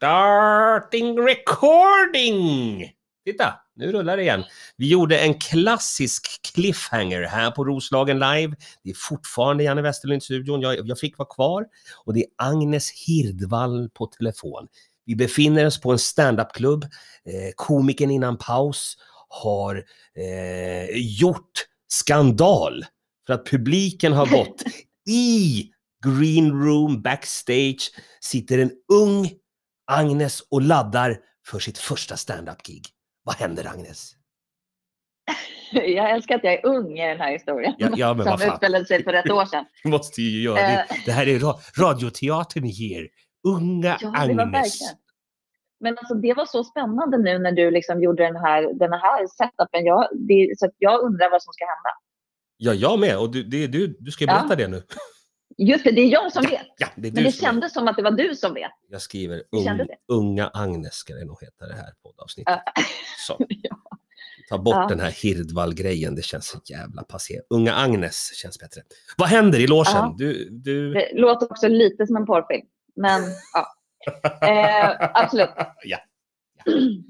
Starting recording! Titta, nu rullar det igen. Vi gjorde en klassisk cliffhanger här på Roslagen Live. Det är fortfarande Janne Westerlund i studion. Jag, jag fick vara kvar och det är Agnes Hirdvall på telefon. Vi befinner oss på en standupklubb. Eh, komikern innan paus har eh, gjort skandal för att publiken har gått i green room backstage sitter en ung Agnes och laddar för sitt första stand-up-gig. Vad händer Agnes? Jag älskar att jag är ung i den här historien. Ja, ja, men vad som utspelade sig för ett år sedan. Du måste ju göra det. Eh. Det här är ra radioteatern ger. Unga Ja, Agnes. Men alltså, det var så spännande nu när du liksom gjorde den här, den här setupen. Jag, det, så jag undrar vad som ska hända. Ja, jag med. Och du, det du, du ska ju Ja. berätta det nu. Just det, det är jag som vet. Ja, det Men det som vet. kändes som att det var du som vet. Jag skriver det? Unga Agnes ska det nog heta det här poddavsnittet. Ja. Ja. Ta bort Ja. den här Hirdvall-grejen, det känns så jävla passé. Unga Agnes känns bättre. Vad händer i logen? Ja. Du, du... Det låter också lite som en porrfilm. Men ja, eh, absolut. Ja.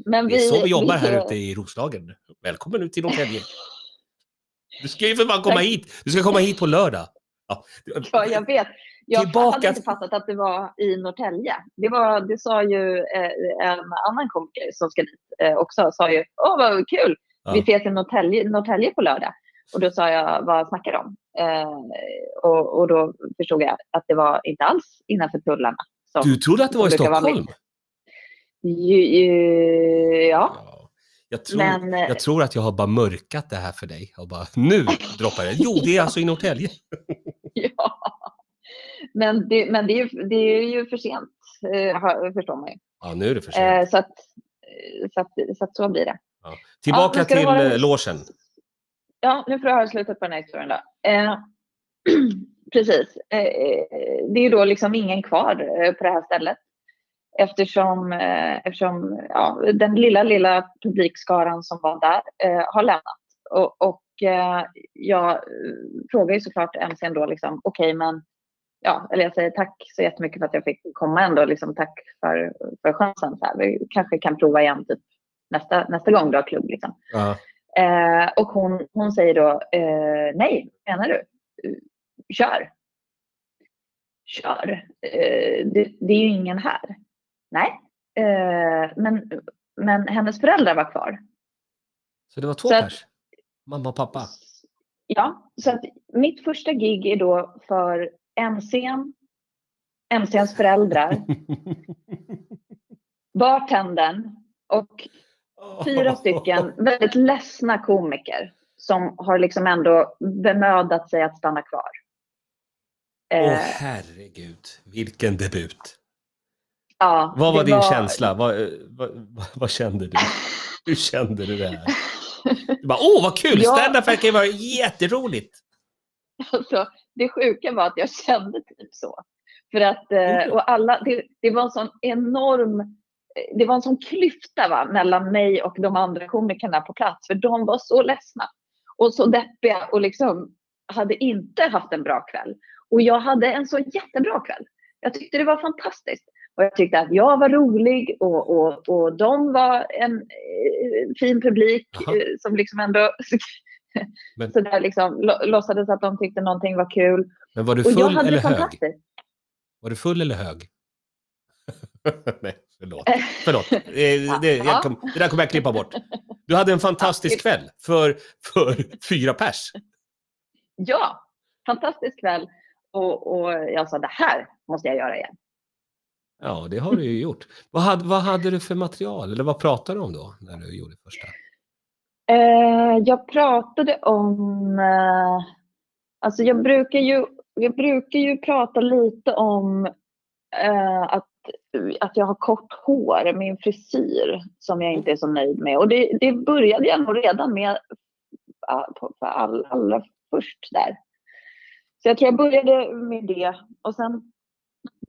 Men Det är så vi jobbar vi- här ute i Roslagen. Välkommen ut till Norrtälje. Du ska ju för fan komma Tack. hit. Du ska komma hit på lördag. Ja. Ja, jag vet. Jag Tillbaka hade inte fattat att det var i Norrtälje. Det, var, det sa ju eh, en annan komiker som ska dit eh, också. Sa ju, åh vad kul, Ja. vi ses i Norrtälje, Norrtälje på lördag. Och då sa jag, vad snackar om? Eh, och, och då förstod jag att det var inte alls innanför tullarna. Du trodde att det var i Stockholm? Ju, ju, ja, Ja. Jag tror, men eh, jag tror att jag har bara mörkat det här för dig och bara nu droppar det. Jo, det är alltså i Norrtälje. ja. Men, det, men det, är, ju- det är ju för sent, eh, förstår man ju. Ja, nu är det för sent. Eh, så, att, eh, så, att, så att så blir det. Tillbaka men ska det till eh, logen. Ja, nu får jag höra slutet på den här historien då. Eh, precis. Eh, det är ju då liksom ingen kvar på det här stället. Eftersom, eh, eftersom ja, den lilla, lilla publikskaran som var där har lämnat. Och, och eh, jag eh, frågar ju såklart MCn då liksom, okej men, ja, eller jag säger tack så jättemycket för att jag fick komma ändå, liksom tack för, för chansen. Så här. Vi kanske kan prova igen typ nästa, nästa gång du har klubb liksom. Ja. Eh, och hon, hon säger då, eh, nej, menar du? Kör. Kör. Eh, det, det är ju ingen här. Nej, eh, men, men hennes föräldrar var kvar. Så det var två pers? Mamma och pappa? Ja, så att mitt första gig är då för MCn, MCns föräldrar, bartendern och fyra stycken väldigt ledsna komiker som har liksom ändå bemödat sig att stanna kvar. Åh Eh, herregud, vilken debut. ja, Vad var din känsla? Vad, eh, vad, vad, vad kände du? Hur kände du det här? Du bara, åh vad kul! Ja. Stand-up verkar vara jätteroligt! Alltså, det sjuka var att jag kände typ så. För att, eh, och alla, det, det var en sån enorm, eh, det var en sån klyfta va, mellan mig och de andra komikerna på plats. För de var så ledsna och så deppiga och liksom hade inte haft en bra kväll. Och jag hade en så jättebra kväll. Jag tyckte det var fantastiskt. Och jag tyckte att jag var rolig och, och, och de var en eh, fin publik Jaha. eh, som liksom ändå Men- så där liksom, lo- låtsades att de tyckte någonting var kul. Men var du full eller det hög? Var du full eller hög? Nej, förlåt. Förlåt. Eh, Det, jag kom, det där kommer jag klippa bort. Du hade en fantastisk kväll för, för fyra pers. Ja, fantastisk kväll. Och, och jag sa det här måste jag göra igen. Ja, det har du ju gjort. Vad hade, vad hade du för material? Eller vad pratade du om då, när du gjorde första? Eh, jag pratade om... Eh, alltså jag brukar ju, jag brukar ju prata lite om eh, att, att jag har kort hår, min frisyr, som jag inte är så nöjd med. Och det, det började jag nog redan med all, allra först där. Så jag tror jag började med det. Och sen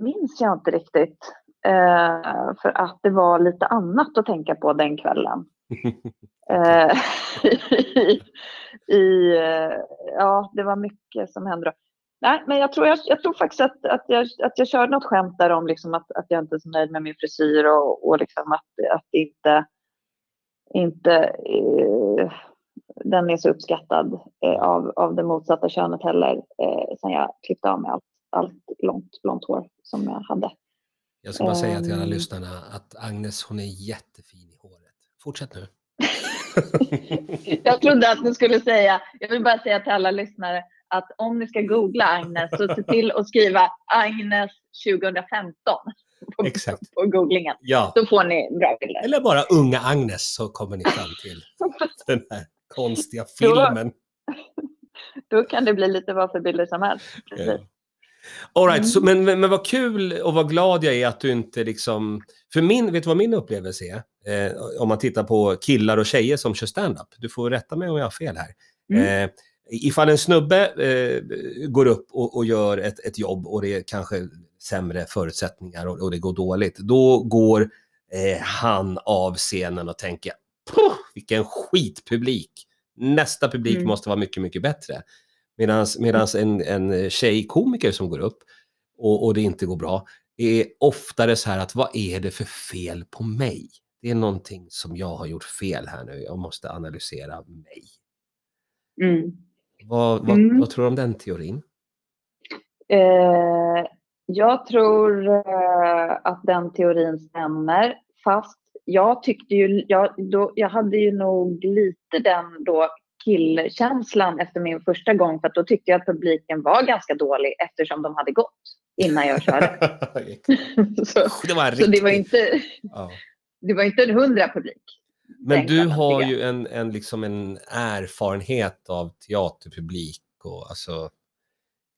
minns jag inte riktigt. Eh, för att det var lite annat att tänka på den kvällen. Eh, i, i, eh, ja, det var mycket som hände. Då. Nej, men jag tror, jag, jag tror faktiskt att, att, jag, att jag körde något skämt där om liksom att, att jag inte är så nöjd med min frisyr och, och liksom att, att inte, inte eh, den är så uppskattad eh, av, av det motsatta könet heller eh, sen jag klippte av mig allt, allt långt blont hår som jag hade. Jag ska bara säga till alla Ehm. lyssnarna att Agnes, hon är jättefin i håret. Fortsätt nu. Jag trodde att du skulle säga, jag vill bara säga till alla lyssnare att om ni ska googla Agnes så se till att skriva Agnes 2015 på, Exakt. på googlingen. Ja, Då får ni bra bilder. eller bara unga Agnes så kommer ni fram till den här konstiga filmen. Då kan det bli lite vad för bilder som helst. Precis. All right, Mm. så, men, men, men vad kul och vad glad jag är att du inte liksom... För min, vet du vad min upplevelse är? Eh, om man tittar på killar och tjejer som kör stand-up. Du får rätta mig om jag har fel här. Mm. Eh, ifall en snubbe eh, går upp och, och gör ett, ett jobb och det är kanske sämre förutsättningar och, och det går dåligt, då går eh, han av scenen och tänker "Puh, vilken skitpublik. Nästa publik Mm. måste vara mycket, mycket bättre. Medan en, en tjejkomiker som går upp och, och det inte går bra är oftare så här att vad är det för fel på mig? Det är någonting som jag har gjort fel här nu. Jag måste analysera mig. Mm. Vad, vad, Mm. vad tror du om den teorin? Eh, jag tror eh, att den teorin stämmer. Fast jag tyckte ju, jag, då, jag hade ju nog lite den då killkänslan efter min första gång. För att då tyckte jag att publiken var ganska dålig eftersom de hade gått innan jag körde. så, det var så det var inte, ja. det var inte en hundra publik. Men du har ju en, en, liksom en erfarenhet av teaterpublik och alltså...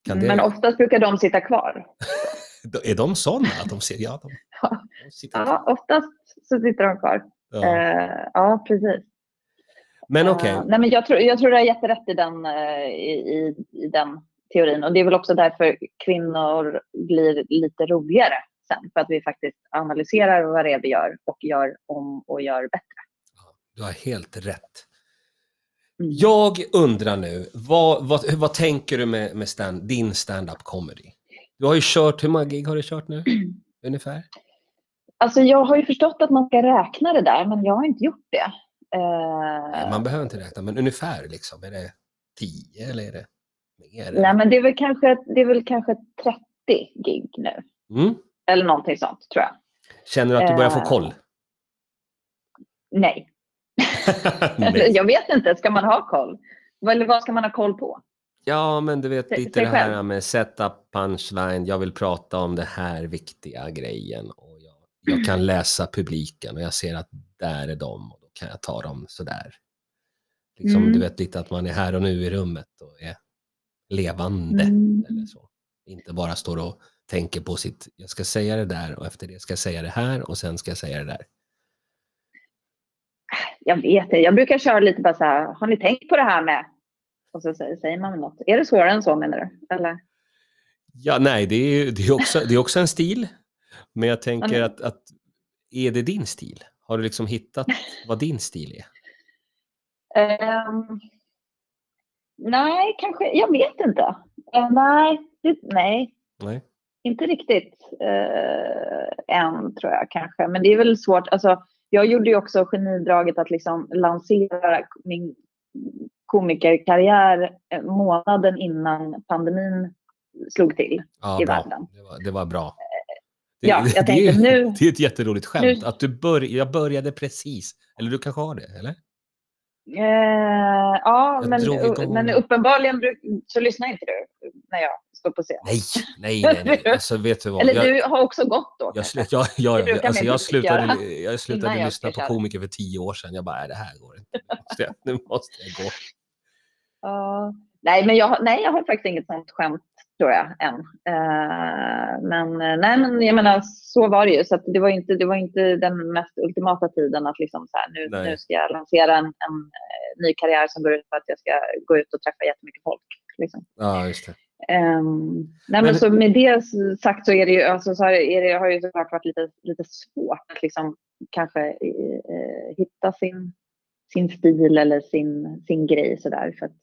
Kan det, Men oftast brukar de sitta kvar. Är de sådana? Att de ser, ja, de, Ja. de sitter Ja, oftast så sitter de kvar. ja. Eh, ja precis. Men okej, Eh, nej, men jag, tror, jag tror du har jätterätt i den, i, i, i den teorin. Och det är väl också därför kvinnor blir lite roligare sen. För att vi faktiskt analyserar vad det är vi gör och gör om och gör bättre. du har helt rätt. Mm. Jag undrar nu, vad, vad, vad tänker du med, med stand, din stand-up comedy? Du har ju kört, hur många gig har du kört nu? Ungefär? Alltså jag har ju förstått att man ska räkna det där, men jag har inte gjort det. Eh, Man behöver inte räkna, men ungefär liksom. Är det 10 eller är det mer? nej, men det är, väl kanske, det är väl kanske 30 gig nu. Mm. Eller någonting sånt, tror jag. Känner du att du börjar få Eh, koll? Nej. Nej. jag vet inte, ska man ha koll? Eller vad ska man ha koll på? Ja, men du vet lite det här själv. med setup, punchline, jag vill prata om det här viktiga grejen och jag, jag kan läsa publiken och jag ser att där är de kan jag ta dem sådär. Liksom, Mm. Du vet lite att man är här och nu i rummet och är levande Mm. eller så. Inte bara står och tänker på sitt, jag ska säga det där och efter det ska jag säga det här och sen ska jag säga det där. Jag vet det. Jag brukar köra lite bara så här, har ni tänkt på det här med? Och så säger, man något. Är det svårare än så menar du? Eller? Ja, nej, det är, det är, också, det är också en stil. Men jag tänker att, att är det din stil? Har du liksom hittat vad din stil är? Ehm, nej, kanske. Jag vet inte. Eh, nej, det, nej, Nej. inte riktigt uh, än tror jag kanske. Men det är väl svårt. Alltså, jag gjorde ju också genidraget att liksom lansera min komikerkarriär eh, månaden innan pandemin slog till. Ja, i bra. världen. Det var, det var bra. Ja, jag det, är, tänkte nu- det är ett jätteroligt skämt. nu- Att du bör, jag började precis. Eller du kanske har det, eller? Eh, ja, Jag men, men uppenbarligen så lyssnar inte du när jag står på scen. Nej, nej, nej. nej. Alltså, vet du vad? Eller jag, du har också gått då jag, slut, jag, jag, Det brukar alltså, jag slutade, jag slutade jag lyssna på komiker för tio år sedan. Jag bara, nej, det här går inte. Nu måste jag, nu måste jag gå. Ja. nej, men jag, nej, jag har faktiskt inget sånt skämt tror jag än. Eh, men eh, nej, men jag menar så var det ju. Så det var inte, det var inte den mest ultimata tiden att liksom så här, nu, Nej. nu ska jag lansera en, en eh, ny karriär som går ut på att jag ska gå ut och träffa jättemycket folk. Liksom. Ja, just det. Ehm, nej, men Men- så med det sagt så är det ju, alltså, så är det, har ju såklart varit lite, lite svårt att liksom kanske eh, hitta sin, sin stil eller sin, sin grej sådär. För att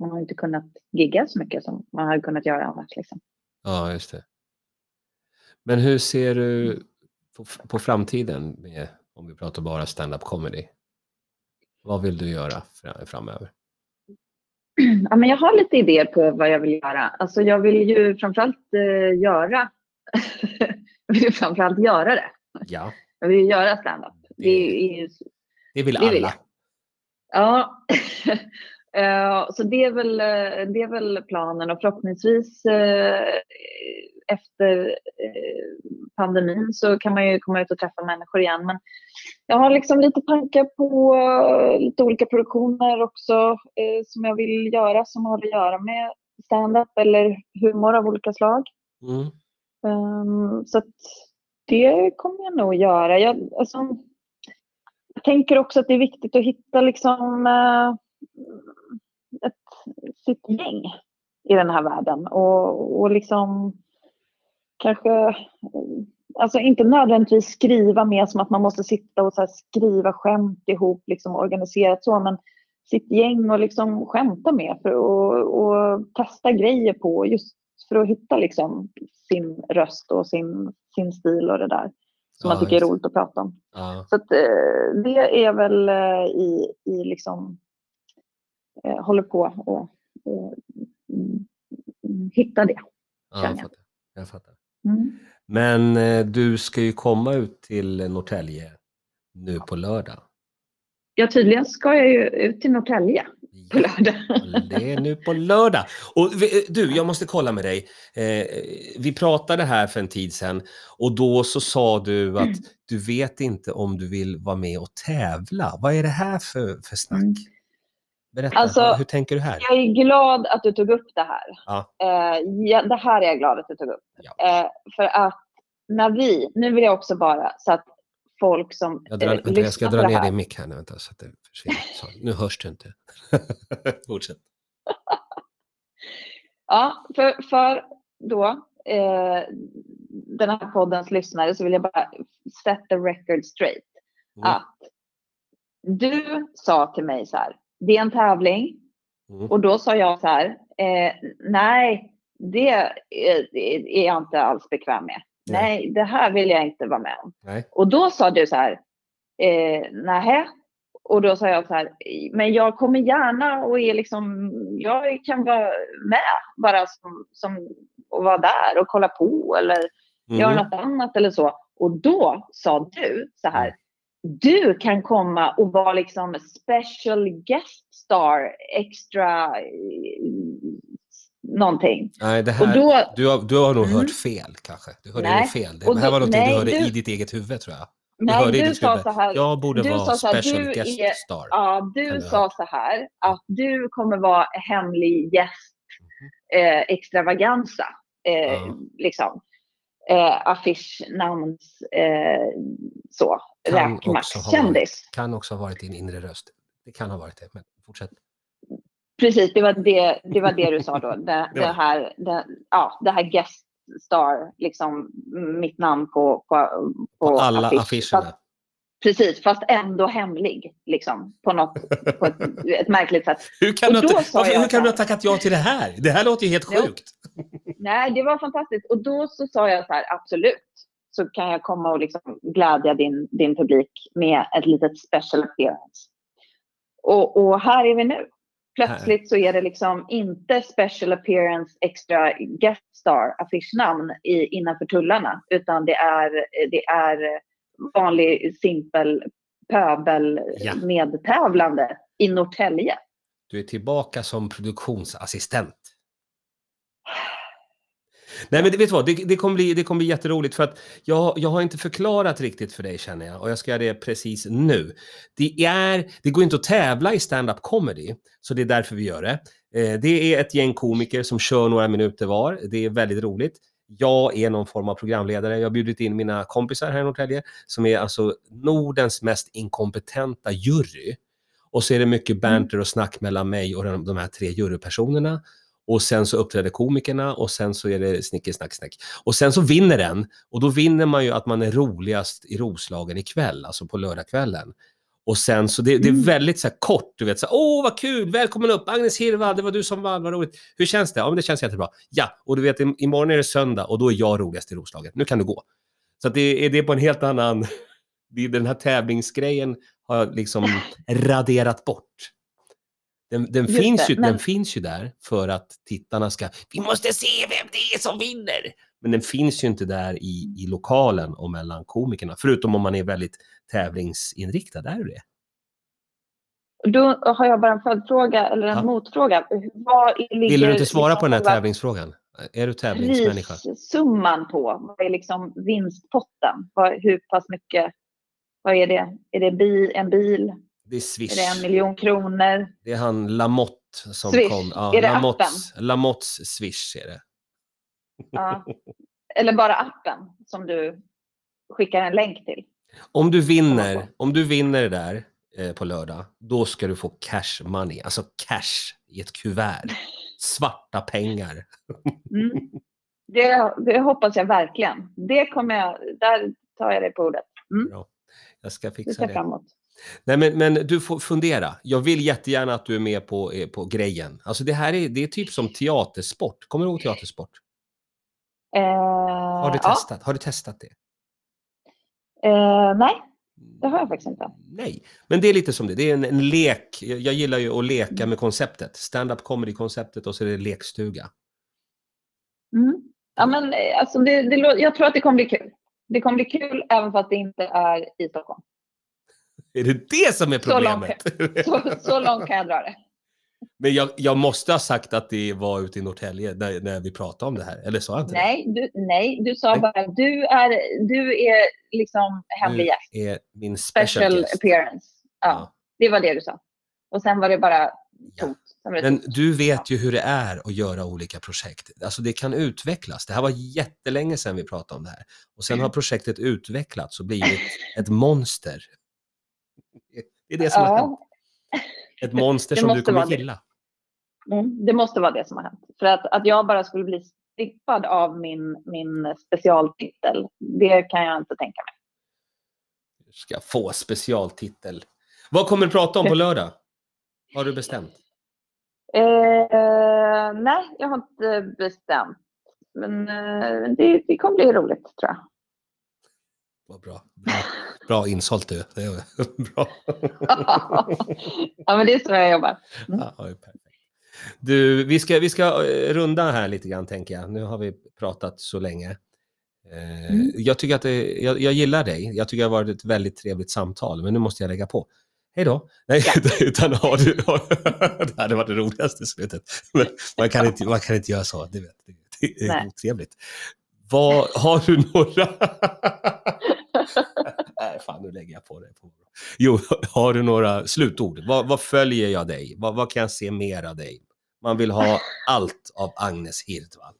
man har inte kunnat gigga så mycket som man hade kunnat göra annars. Liksom. Ja, just det. Men hur ser du på, på framtiden, med, om vi pratar bara stand-up comedy? Vad vill du göra fra- framöver? Ja, men jag har lite idéer på vad jag vill göra. Alltså jag vill ju framförallt eh, göra jag vill ju framförallt göra det. Ja, Jag vill ju göra stand-up. Det är det vill Det vill alla. Ja, Eh, så det är, väl, eh, det är väl planen och förhoppningsvis eh, efter eh, pandemin så kan man ju komma ut och träffa människor igen. Men jag har liksom lite tankar på eh, lite olika produktioner också eh, som jag vill göra som har att göra med stand-up eller humor av olika slag. Mm. Ehm, så det kommer jag nog göra. Jag, alltså, jag tänker också att det är viktigt att hitta liksom, eh, ett, sitt gäng i den här världen. Och, och liksom kanske, alltså inte nödvändigtvis skriva mer som att man måste sitta och så skriva skämt ihop, liksom organiserat så, men sitt gäng och liksom skämta med för att och testa grejer på just för att hitta liksom sin röst och sin, sin stil och det där som Ja, man tycker är roligt att prata om. Ja. Så att, eh, det är väl eh, i, i liksom, eh, håller på och, och mm, mm, hitta det. Ja, jag jag. fattar. Jag fattar. Mm. Men eh, du ska ju komma ut till Norrtälje nu på lördag. Ja, tydligen ska jag ju ut till Norrtälje på lördag. Det är nu på lördag. Och vi- du, jag måste kolla med dig. Eh, vi pratade här för en tid sedan och då så sa du att du vet inte om du vill vara med och tävla. Vad är det här för, för snack? Mm. Berätta, Alltså, hur tänker du här? Jag är glad att du tog upp det här. Ja. Eh, ja, det här är jag glad att du tog upp. Ja. Eh, för att när vi, nu vill jag också bara så att folk som Jag, drar, eh, vänta, jag ska dra ner din mick här nu, vänta, så att det försvinner. Så, nu hörs du inte. Fortsätt. Ja, för, för då eh, den här poddens lyssnare så vill jag bara set the record straight. Mm. Att du sa till mig så här, det är en tävling. Mm. Och då sa jag så här, eh, nej, det är, jag inte alls bekväm med. Nej. Nej, det här vill jag inte vara med om. Nej. Och då sa du så här, eh, nej. Och då sa jag så här, men jag kommer gärna och är liksom, jag kan vara med bara som, som och vara där och kolla på eller göra Mm. något annat eller så. Och då sa du så här, du kan komma och vara liksom special guest star, extra eh, någonting. Nej, det Och här, då, du, har, du har nog Mm. hört fel kanske. Du hörde Nej, fel. Det här var någonting nej, du hörde du- i ditt eget huvud tror jag. nej, hörde i du ditt sa huvud. så här, Jag borde vara här, special du guest är- star. ja, du du sa så här att du kommer vara hemlig gäst, eh, extravaganza, eh, Ja. liksom. Eh, affischnamns, eh, så, räkmackskändis. Kan också ha varit din inre röst. Det kan ha varit det, men fortsätt. Precis, det var det, det, var det du sa då. Det, det, här, det, ja, det här guest star, liksom mitt namn på, på, på, På alla affisch. affischerna. Fast, precis, fast ändå hemlig, liksom, på, något, på ett, ett märkligt sätt. Hur kan, Och du, varför, jag hur kan du ha tackat ja till det här? Det här låter ju helt sjukt. Nej, det var fantastiskt. Och då så sa jag så här, absolut, så kan jag komma och liksom glädja din, din publik med ett litet special appearance. Och, och här är vi nu. Plötsligt så är det liksom inte special appearance extra guest star affischnamn i, innanför tullarna, utan det är, det är vanlig simpel pöbel Ja. medtävlande i Norrtälje. Du är tillbaka som produktionsassistent. Nej men det- vet du vad, det, det, kommer bli, det kommer bli jätteroligt för att jag, jag har inte förklarat riktigt för dig känner jag och jag ska göra det precis nu. Det, är, det går inte att tävla i stand-up comedy, så det är därför vi gör det. Eh, det är ett gäng komiker som kör några minuter var, det är väldigt roligt. Jag är någon form av programledare, jag har bjudit in mina kompisar här i Norrtälje som är alltså Nordens mest inkompetenta jury. Och så är det mycket banter och snack mellan mig och de, de här tre jurypersonerna. Och sen så uppträder komikerna och sen så är det snicker, snack, snack. Och sen så vinner den. Och då vinner man ju att man är roligast i Roslagen ikväll, alltså på lördagskvällen. Och sen så det, det är Mm. väldigt så kort, du vet så här, åh vad kul, välkommen upp, Agnes Hirvald, det var du som vann, vad roligt. Hur känns det? Ja men det känns jättebra. Ja, och du vet im- imorgon är det söndag och då är jag roligast i Roslaget, nu kan du gå. Så det är det på en helt annan, det den här tävlingsgrejen har jag liksom raderat bort. Den, den, finns det, ju, men- den finns ju där för att tittarna ska, vi måste se vem det är som vinner. Men den finns ju inte där i, i lokalen och mellan komikerna, förutom om man är väldigt tävlingsinriktad. Är det det? Då har jag bara en följdfråga eller en Ja. motfråga. Ligger Vill du inte svara liksom på den här tävlingsfrågan? Är du tävlingsmänniska? Prissumman på? Vad är liksom vinstpotten? Vad, hur pass mycket? Vad är det? Är det bi, en bil? Det är Swish. Är det en miljon kronor? Det är han Lamotte som Swish. kom. Ja, Är det Lamottes, Lamottes Swish är det. Ja. Eller bara appen som du skickar en länk till? Om du vinner, om du vinner det där eh, på lördag, då ska du få cash money, alltså cash i ett kuvert. Svarta pengar. Mm. Det, det hoppas jag verkligen. Det kommer jag, där tar jag dig på ordet. Bra. Jag ska fixa det. fram emot. Nej, men, men du får fundera. Jag vill jättegärna att du är med på, eh, på grejen. Alltså det här är, det är typ som teatersport. Kommer du ihåg teatersport? Eh, Har du ja. testat? Har du testat det? Eh, nej, det har jag faktiskt inte. Nej, men det är lite som det. Det är en, en lek. Jag, gillar ju att leka Mm. med konceptet. Stand-up comedy-konceptet och så är det lekstuga. Mm. Ja, men, eh, alltså det, det, jag tror att det kommer bli kul. Det kommer bli kul även fast det inte är i Stockholm. Är det det som är Så långt problemet? Så, så långt kan jag dra det. Men jag, jag måste ha sagt att det var ute i Norrtälje när, när vi pratade om det här. Eller sa jag inte Nej du, nej, du sa Nej. bara du är, du är liksom det? hemlig gäst. Du är min special, Special appearance. Ja, Ja. Det var det du sa. Och sen var det bara Ja. tomt. Det Men du vet ju hur det är att göra olika projekt. Alltså det kan utvecklas. Det här var jättelänge sedan vi pratade om det här. Och sen har projektet utvecklats och blivit ett monster. Det är det som har hänt. Ett monster som du kommer gilla. mm, det måste vara det som har hänt. För att, att jag bara skulle bli strippad av min, min specialtitel, det kan jag inte tänka mig. Du ska få specialtitel. Vad kommer du prata om på lördag? Har du bestämt? Eh, nej, jag har inte bestämt. Men eh, det, det kommer bli roligt tror jag. Vad bra. Bra, bra insålt du. Det är bra. ja, men det är så jag jobbar. Mm. Ja, perfekt. Du, vi ska, vi ska eh, runda här lite grann tänker jag. Nu har vi pratat så länge. Eh, Mm. Jag tycker att det, jag, jag gillar dig. Jag tycker det har varit ett väldigt trevligt samtal, men nu måste jag lägga på. Hej då! Nej, utan har du... Det hade varit det roligaste slutet. Men man kan inte, man kan inte göra så. Det, vet, det, det är otrevligt. Vad, har du några... Nej, fan nu lägger jag på det. Jo, har du några slutord? Vad, vad följer jag dig? Vad, vad kan jag se mer av dig? Man vill ha allt av Agnes Hirdvall.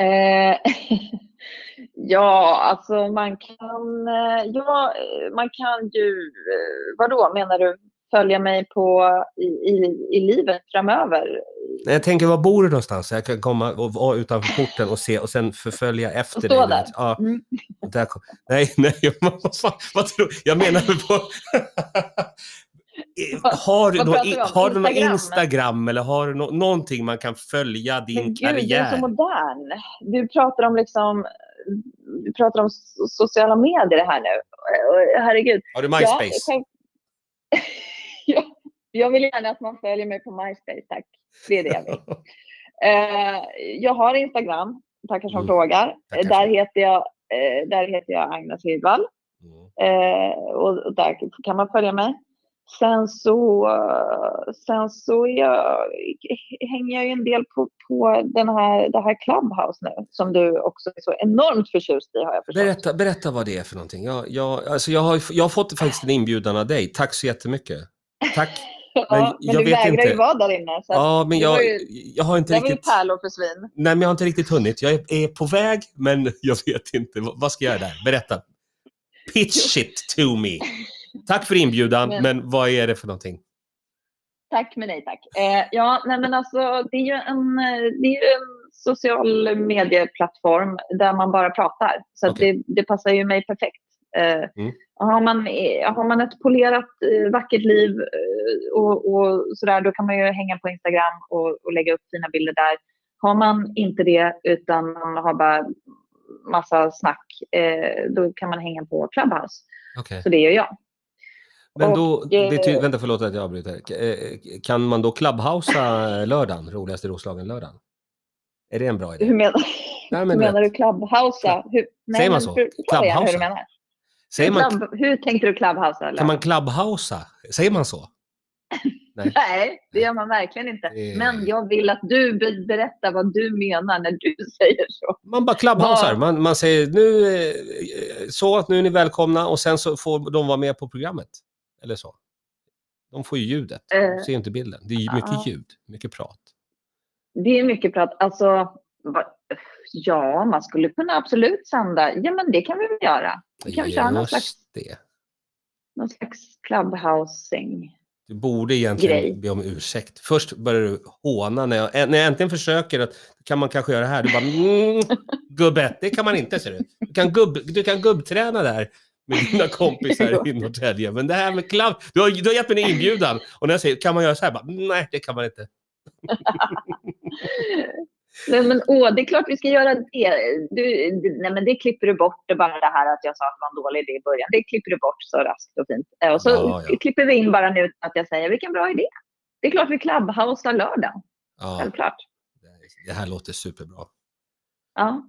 Eh, ja, alltså man kan, eh, ja, man kan ju, eh, vadå menar du, följa mig på i, i, i livet framöver? Nej, Jag tänker, var bor du någonstans? Så Jag kan komma och vara utanför porten och se och sen förfölja efter Och dig. stå du där. Ja, Mm. där kom... Nej, nej, vad, fan, vad tror Jag menar på... Har du, vad nå- pratar vi om? har du någon Instagram? Instagram eller har du nå- någonting man kan följa din Men gud, du är karriär? så modern. Du pratar om liksom, du pratar om so- sociala medier här nu. Eh, Herregud. Har du MySpace? ja, jag vill gärna att man följer mig på MySpace, tack. Det är det jag vill. Eh, jag har Instagram, tackar som Mm, frågar. tackar där, heter jag, eh, där heter jag Agnes Hirdvall. Mm. Eh, och och där kan man följa mig. Sen så, sen så jag, hänger jag ju en del på, på den här, det här Clubhouse nu som du också är så enormt förtjust i har jag förstått. Berätta, berätta vad det är för någonting. Jag, jag, alltså jag, har, jag har fått faktiskt en inbjudan av dig. Tack så jättemycket. Tack. Ja, men men jag du vet vägrar inte. ju vara där inne. Ja, men jag, ju- jag har inte det var ju riktigt... pärlor för svin. Nej, men jag har inte riktigt hunnit. Jag är, är på väg, men jag vet inte. Vad vad ska jag göra där? Berätta. Pitch it to me. Tack för inbjudan, men, Men- vad är det för någonting? Tack men nej tack. Eh, ja, nej men alltså det är ju en, det är en social medieplattform där man bara pratar. Så Okej. det, det passar ju mig perfekt. Eh, Mm. har man, eh, har man ett polerat eh, vackert liv och, och sådär, då kan man ju hänga på Instagram och, och lägga upp fina bilder där. Har man inte det utan man har bara massa snack, då kan man hänga på Clubhouse. Okej. Så det gör jag. Men Och, då, det, ty- eh, vänta förlåt att jag avbryter. Kan man då clubhousa lördagen, roligaste Roslagen-lördagen? Är det en bra idé? Hur menar, Nej, hur men du menar du clubhousa? Hur, nej, Säger man så? förklara igen hur du menar. Säger man, Club, hur tänkte du clubhousa? Eller? kan man clubhousa? Säger man så? Nej, det gör man verkligen inte. Det- Men jag vill att du be- berättar vad du menar när du säger så. Man bara clubhousar. Man, man säger nu, eh, så, nu är ni välkomna och sen så får de vara med på programmet. Eller så. De får ju ljudet, de Eh, ser inte bilden. Det är mycket ja. ljud, mycket prat. Det är mycket prat. Alltså, ja, man skulle kunna absolut sända. Ja, men det kan vi väl göra. Vi kan köra någon slags, Just det. någon slags clubhousing. Du borde egentligen Grej. be om ursäkt. Först börjar du håna när jag, när jag äntligen försöker att kan man kanske göra det här. Du bara mm, gubbe, det kan man inte ser du. Du kan, gubb, du kan gubbträna där med dina kompisar i Norrtälje. Men det här med klubb, du har, du har gett mig en inbjudan. Och när jag säger kan man göra så här, bara, nej det kan man inte. Nej, men åh, det är klart vi ska göra det. Du, det- nej, men det klipper du bort. Det bara det här att jag sa att det var en dålig idé i början. Det klipper du bort så raskt och fint. Eh, Och så Ja, ja. klipper vi in bara nu att jag säger vilken bra idé. Det är klart vi clubhousear lördagen. Ja, Självklart. det här låter superbra. Ja.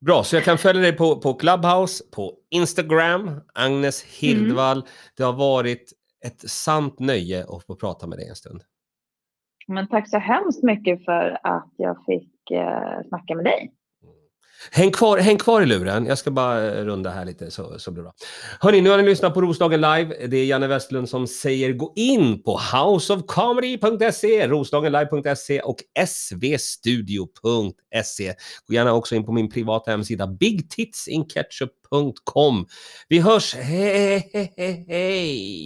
Bra, så jag kan följa dig på, på Clubhouse, på Instagram, Agnes Hirdvall. Det har varit ett sant nöje att få prata med dig en stund. Men tack så hemskt mycket för att jag fick eh, snacka med dig. Mm. Häng kvar, häng kvar i luren. Jag ska bara eh, runda här lite så, så blir det bra. Hörni, nu har ni lyssnat på Roslagen live. Det är Janne Westlund som säger gå in på houseofcomedy.se, roslagenlive.se och svstudio.se. Gå gärna också in på min privata hemsida bigtitsinketchup.com. Vi hörs, hej, hej, hej!